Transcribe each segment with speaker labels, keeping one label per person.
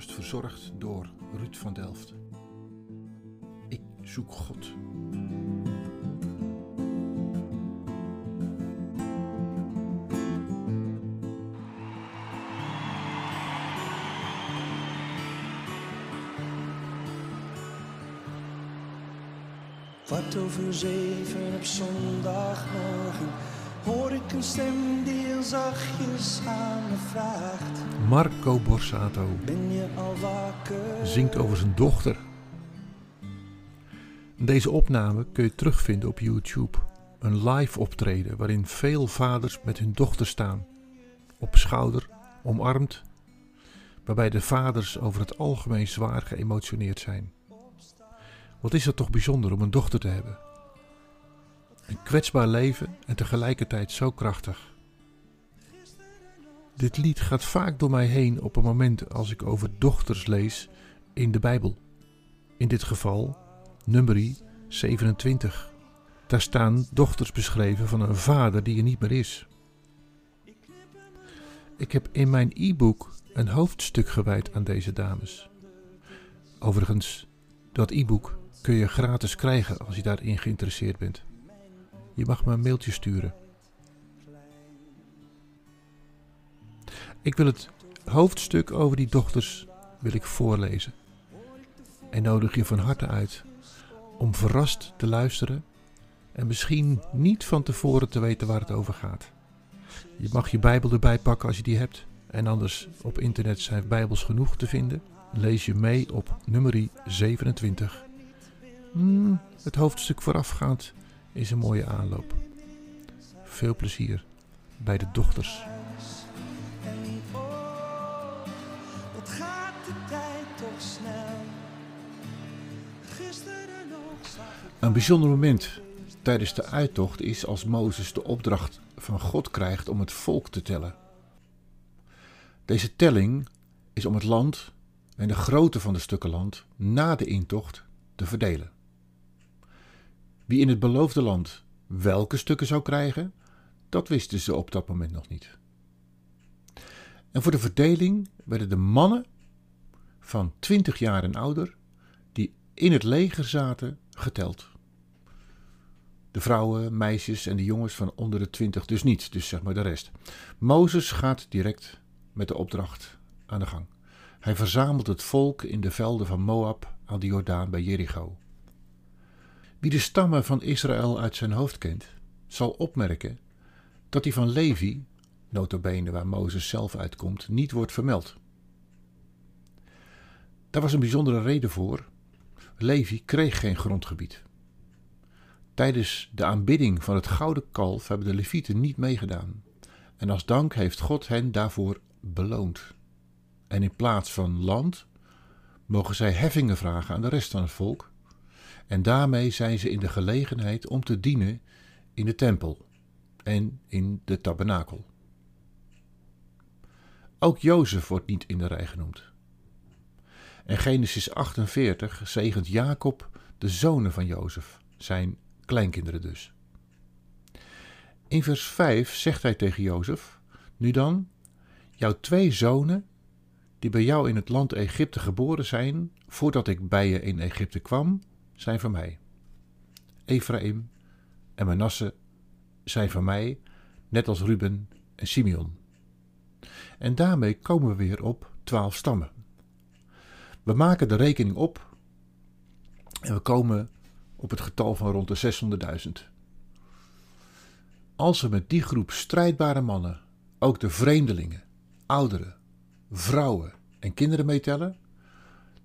Speaker 1: podcast verzorgd door Ruud van Delft. Ik zoek God.
Speaker 2: Kwart over zeven op zondagmorgen hoor ik een stem die heel zachtjes aan me vraagt.
Speaker 1: Marco Borsato
Speaker 2: Ben je al wakker?
Speaker 1: zingt over zijn dochter. Deze opname kun je terugvinden op YouTube. Een live optreden waarin veel vaders met hun dochter staan. Op schouder, omarmd. Waarbij de vaders over het algemeen zwaar geëmotioneerd zijn. Wat is het toch bijzonder om een dochter te hebben? Een kwetsbaar leven en tegelijkertijd zo krachtig. Dit lied gaat vaak door mij heen op een moment als ik over dochters lees in de Bijbel. In dit geval Numeri 27. Daar staan dochters beschreven van een vader die er niet meer is. Ik heb in mijn e-book een hoofdstuk gewijd aan deze dames. Overigens, dat e-book kun je gratis krijgen als je daarin geïnteresseerd bent. Je mag me een mailtje sturen. Ik wil het hoofdstuk over die dochters wil ik voorlezen. En nodig je van harte uit om verrast te luisteren en misschien niet van tevoren te weten waar het over gaat. Je mag je Bijbel erbij pakken als je die hebt. En anders op internet zijn Bijbels genoeg te vinden. Lees je mee op nummerie 27. Hmm, het hoofdstuk voorafgaand is een mooie aanloop. Veel plezier bij de dochters.
Speaker 2: En wat gaat de tijd toch snel? Gisteren nog zag ik
Speaker 1: Een bijzonder moment tijdens de uittocht is als Mozes de opdracht van God krijgt om het volk te tellen. Deze telling is om het land en de grootte van de stukken land na de intocht te verdelen. Wie in het beloofde land welke stukken zou krijgen, dat wisten ze op dat moment nog niet. En voor de verdeling werden de mannen van 20 jaar en ouder die in het leger zaten geteld. De vrouwen, meisjes en de jongens van onder de 20 dus niet, dus zeg maar de rest. Mozes gaat direct met de opdracht aan de gang. Hij verzamelt het volk in de velden van Moab aan de Jordaan bij Jericho. Wie de stammen van Israël uit zijn hoofd kent, zal opmerken dat die van Levi, notabene waar Mozes zelf uitkomt, niet wordt vermeld. Daar was een bijzondere reden voor. Levi kreeg geen grondgebied. Tijdens de aanbidding van het gouden kalf hebben de Levieten niet meegedaan. En als dank heeft God hen daarvoor beloond. En in plaats van land mogen zij heffingen vragen aan de rest van het volk. En daarmee zijn ze in de gelegenheid om te dienen in de tempel en in de tabernakel. Ook Jozef wordt niet in de rij genoemd. En Genesis 48 zegent Jacob de zonen van Jozef, zijn kleinkinderen dus. In vers 5 zegt hij tegen Jozef: Nu dan, jouw twee zonen, die bij jou in het land Egypte geboren zijn, voordat ik bij je in Egypte kwam, zijn van mij. Ephraim en Manasse zijn van mij, net als Ruben en Simeon. En daarmee komen we weer op twaalf stammen. We maken de rekening op en we komen op het getal van rond de 600.000. Als we met die groep strijdbare mannen ook de vreemdelingen, ouderen, vrouwen en kinderen meetellen,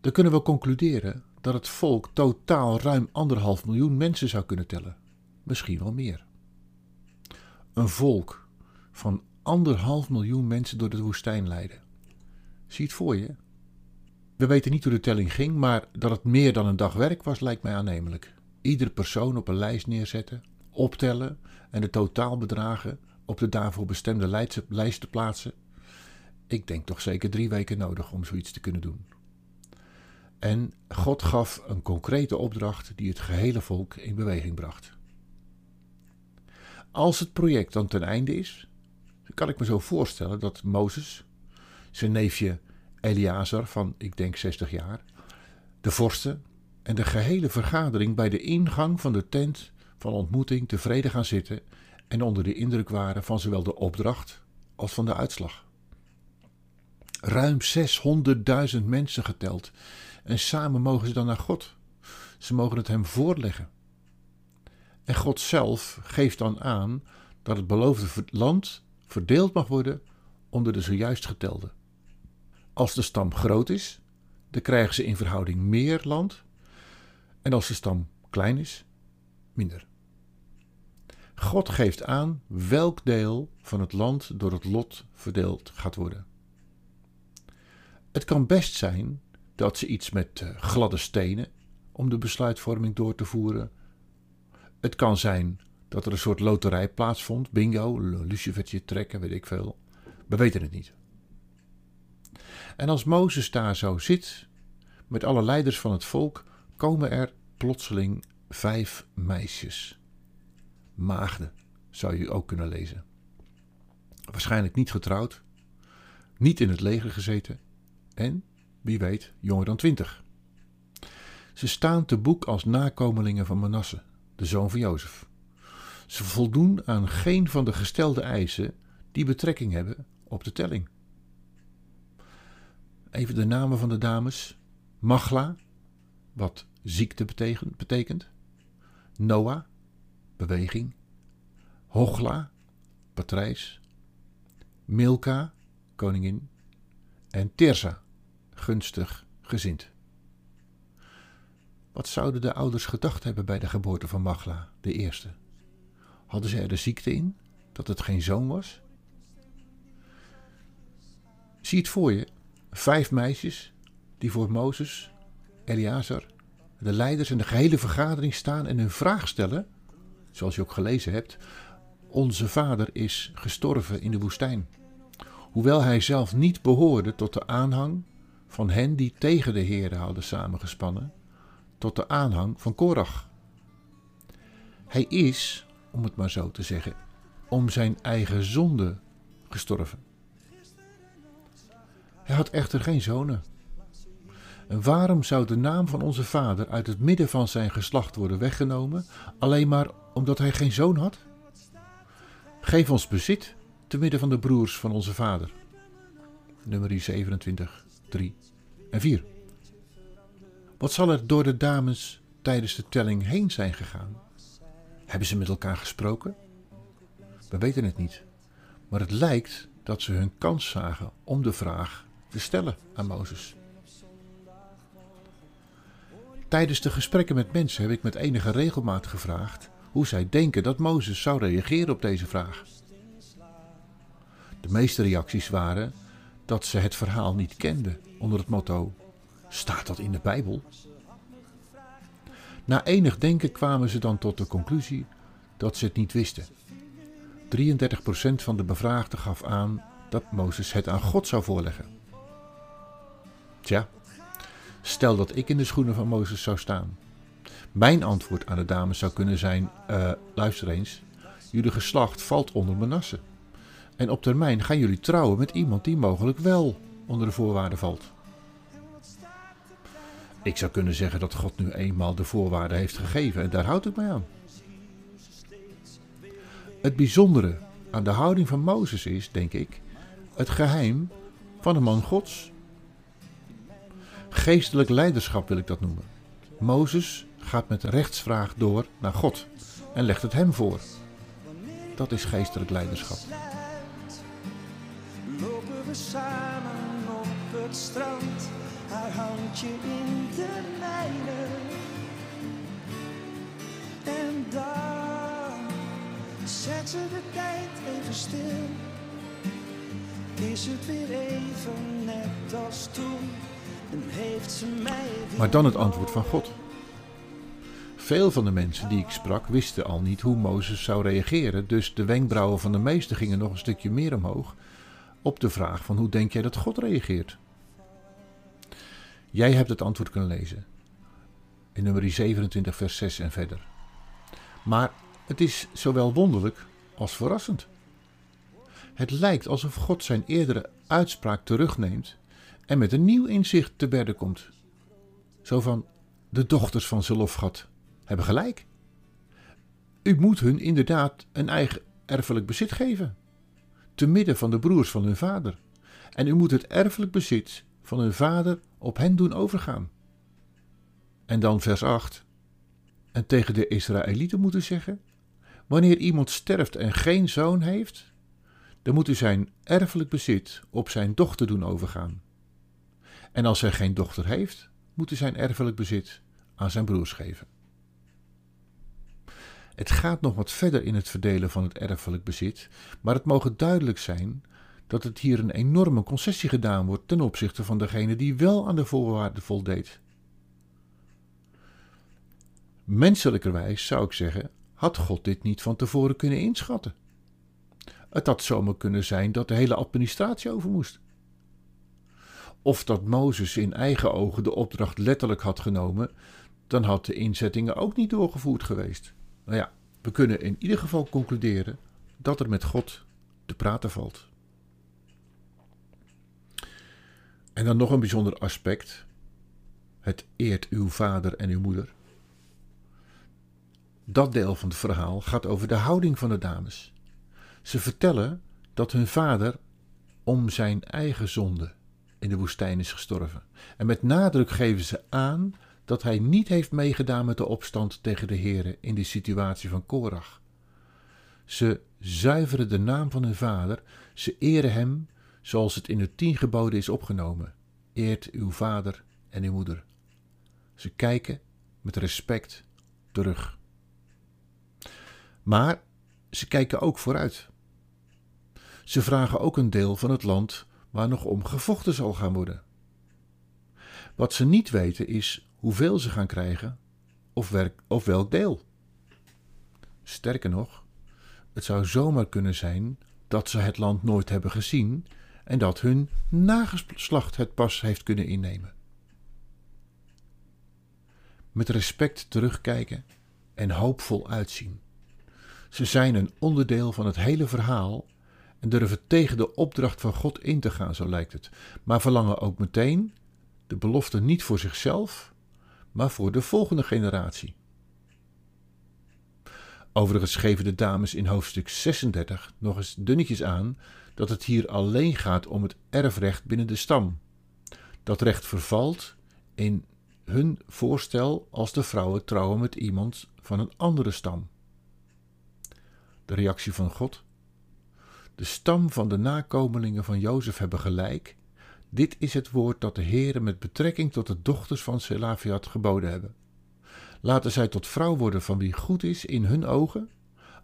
Speaker 1: dan kunnen we concluderen dat het volk totaal ruim anderhalf miljoen mensen zou kunnen tellen. Misschien wel meer. Een volk van anderhalf miljoen mensen door de woestijn leiden. Zie het voor je? We weten niet hoe de telling ging, maar dat het meer dan een dag werk was, lijkt mij aannemelijk. Iedere persoon op een lijst neerzetten, optellen en de totaalbedragen op de daarvoor bestemde lijst te plaatsen. Ik denk toch zeker drie weken nodig om zoiets te kunnen doen. En God gaf een concrete opdracht die het gehele volk in beweging bracht. Als het project dan ten einde is, kan ik me zo voorstellen dat Mozes, zijn neefje Eleazar van, ik denk 60 jaar, de vorsten en de gehele vergadering bij de ingang van de tent van ontmoeting tevreden gaan zitten en onder de indruk waren van zowel de opdracht als van de uitslag. Ruim 600.000 mensen geteld en samen mogen ze dan naar God. Ze mogen het hem voorleggen. En God zelf geeft dan aan dat het beloofde land verdeeld mag worden onder de zojuist getelde. Als de stam groot is, dan krijgen ze in verhouding meer land. En als de stam klein is, minder. God geeft aan welk deel van het land door het lot verdeeld gaat worden. Het kan best zijn dat ze iets met eh, gladde stenen om de besluitvorming door te voeren. Het kan zijn dat er een soort loterij plaatsvond, bingo, lucifertje trekken, weet ik veel. We weten het niet. En als Mozes daar zo zit, met alle leiders van het volk, komen er plotseling vijf meisjes. Maagden, zou je ook kunnen lezen. Waarschijnlijk niet getrouwd, niet in het leger gezeten en, wie weet, jonger dan twintig. Ze staan te boek als nakomelingen van Manasse, de zoon van Jozef. Ze voldoen aan geen van de gestelde eisen die betrekking hebben op de telling. Even de namen van de dames: Magla, wat ziekte betekent, Noah, beweging, Hogla, patrijs, Milka, koningin, en Tirsa, gunstig gezind. Wat zouden de ouders gedacht hebben bij de geboorte van Magla, de eerste? Hadden ze er de ziekte in, dat het geen zoon was? Zie het voor je, vijf meisjes die voor Mozes, Eleazar, de leiders en de gehele vergadering staan en hun vraag stellen, zoals je ook gelezen hebt, onze vader is gestorven in de woestijn, hoewel hij zelf niet behoorde tot de aanhang van hen die tegen de Heere hadden samengespannen, tot de aanhang van Korach. Hij is, om het maar zo te zeggen, om zijn eigen zonde gestorven. Hij had echter geen zonen. En waarom zou de naam van onze vader uit het midden van zijn geslacht worden weggenomen, alleen maar omdat hij geen zoon had? Geef ons bezit te midden van de broers van onze vader. Nummer 27, 3 en 4. Wat zal er door de dames tijdens de telling heen zijn gegaan? Hebben ze met elkaar gesproken? We weten het niet, maar het lijkt dat ze hun kans zagen om de vraag te stellen aan Mozes. Tijdens de gesprekken met mensen heb ik met enige regelmaat gevraagd hoe zij denken dat Mozes zou reageren op deze vraag. De meeste reacties waren dat ze het verhaal niet kenden onder het motto: Staat dat in de Bijbel? Na enig denken kwamen ze dan tot de conclusie dat ze het niet wisten. 33% van de bevraagden gaf aan dat Mozes het aan God zou voorleggen. Tja, stel dat ik in de schoenen van Mozes zou staan. Mijn antwoord aan de dames zou kunnen zijn: uh, luister eens, jullie geslacht valt onder Manasse. En op termijn gaan jullie trouwen met iemand die mogelijk wel onder de voorwaarden valt. Ik zou kunnen zeggen dat God nu eenmaal de voorwaarden heeft gegeven en daar houd ik mij aan. Het bijzondere aan de houding van Mozes is, denk ik, het geheim van een man Gods. Geestelijk leiderschap wil ik dat noemen. Mozes gaat met rechtsvraag door naar God en legt het hem voor. Dat is geestelijk leiderschap. Samen op het strand, haar handje in de mijne. En dan zet ze de tijd even stil. Is het weer even net als toen? En heeft ze mij maar dan het antwoord van God. Veel van de mensen die ik sprak wisten al niet hoe Mozes zou reageren, dus de wenkbrauwen van de meesten gingen nog een stukje meer omhoog op de vraag van hoe denk jij dat God reageert? Jij hebt het antwoord kunnen lezen in nummer 27 vers 6 en verder. Maar het is zowel wonderlijk als verrassend. Het lijkt alsof God zijn eerdere uitspraak terugneemt en met een nieuw inzicht te berden komt. Zo van, de dochters van Zelofgat hebben gelijk. U moet hun inderdaad een eigen erfelijk bezit geven, te midden van de broers van hun vader. En u moet het erfelijk bezit van hun vader op hen doen overgaan. En dan vers 8. En tegen de Israëlieten moeten zeggen: Wanneer iemand sterft en geen zoon heeft, dan moet u zijn erfelijk bezit op zijn dochter doen overgaan. En als hij geen dochter heeft, moet u zijn erfelijk bezit aan zijn broers geven. Het gaat nog wat verder in het verdelen van het erfelijk bezit, maar het mogen duidelijk zijn dat het hier een enorme concessie gedaan wordt ten opzichte van degene die wel aan de voorwaarden voldeed. Menselijkerwijs zou ik zeggen, had God dit niet van tevoren kunnen inschatten. Het had zomaar kunnen zijn dat de hele administratie over moest. Of dat Mozes in eigen ogen de opdracht letterlijk had genomen, dan had de inzettingen ook niet doorgevoerd geweest. Nou ja, we kunnen in ieder geval concluderen dat er met God te praten valt. En dan nog een bijzonder aspect: het eert uw vader en uw moeder. Dat deel van het verhaal gaat over de houding van de dames. Ze vertellen dat hun vader om zijn eigen zonde in de woestijn is gestorven. En met nadruk geven ze aan dat hij niet heeft meegedaan met de opstand tegen de heren in de situatie van Korach. Ze zuiveren de naam van hun vader, ze eren hem zoals het in de tien geboden is opgenomen. Eert uw vader en uw moeder. Ze kijken met respect terug. Maar ze kijken ook vooruit. Ze vragen ook een deel van het land waar nog om gevochten zal gaan worden. Wat ze niet weten is hoeveel ze gaan krijgen of, of welk deel. Sterker nog, het zou zomaar kunnen zijn dat ze het land nooit hebben gezien en dat hun nageslacht het pas heeft kunnen innemen. Met respect terugkijken en hoopvol uitzien. Ze zijn een onderdeel van het hele verhaal en durven tegen de opdracht van God in te gaan, zo lijkt het, maar verlangen ook meteen de belofte niet voor zichzelf, maar voor de volgende generatie. Overigens geven de dames in hoofdstuk 36 nog eens dunnetjes aan dat het hier alleen gaat om het erfrecht binnen de stam. Dat recht vervalt in hun voorstel als de vrouwen trouwen met iemand van een andere stam. De reactie van God? De stam van de nakomelingen van Jozef hebben gelijk. Dit is het woord dat de Heere met betrekking tot de dochters van Selafiat geboden hebben. Laten zij tot vrouw worden van wie goed is in hun ogen,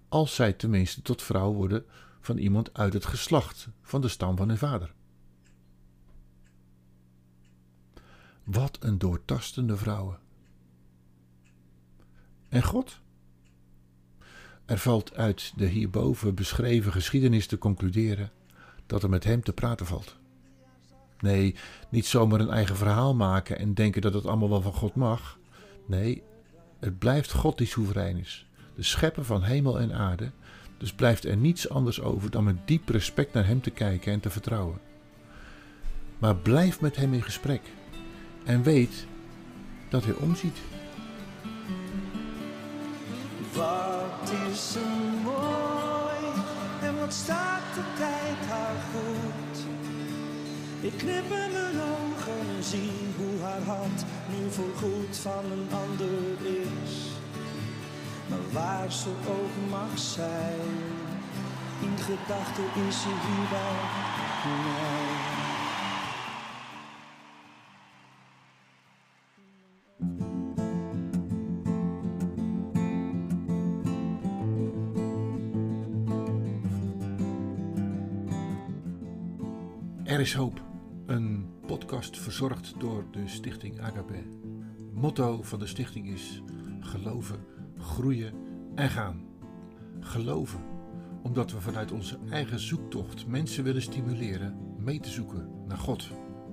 Speaker 1: als zij tenminste tot vrouw worden van iemand uit het geslacht van de stam van hun vader. Wat een doortastende vrouwen. En God? Er valt uit de hierboven beschreven geschiedenis te concluderen dat er met hem te praten valt. Nee, niet zomaar een eigen verhaal maken en denken dat het allemaal wel van God mag. Nee, het blijft God die soeverein is, de schepper van hemel en aarde. Dus blijft er niets anders over dan met diep respect naar hem te kijken en te vertrouwen. Maar blijf met hem in gesprek en weet dat hij omziet.
Speaker 2: Wat is er mooi en wat staat de tijd haar. Ik knip in mijn ogen en zie hoe haar hand nu voorgoed van een ander is. Maar waar ze ook mag zijn, in gedachten is ze hier bij mij.
Speaker 1: Er is hoop. Een podcast verzorgd door de stichting Agape. Motto van de stichting is geloven, groeien en gaan. Geloven, omdat we vanuit onze eigen zoektocht mensen willen stimuleren mee te zoeken naar God,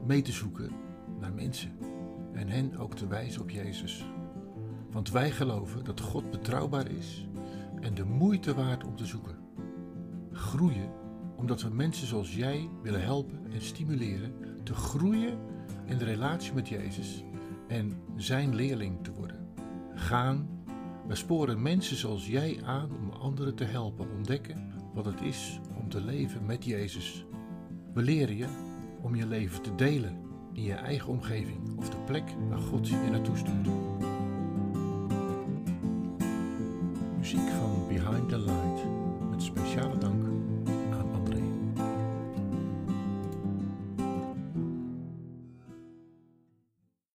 Speaker 1: mee te zoeken naar mensen en hen ook te wijzen op Jezus. Want wij geloven dat God betrouwbaar is en de moeite waard om te zoeken. Groeien omdat we mensen zoals jij willen helpen en stimuleren te groeien in de relatie met Jezus en zijn leerling te worden. Gaan, we sporen mensen zoals jij aan om anderen te helpen ontdekken wat het is om te leven met Jezus. We leren je om je leven te delen in je eigen omgeving of de plek waar God je naartoe stuurt.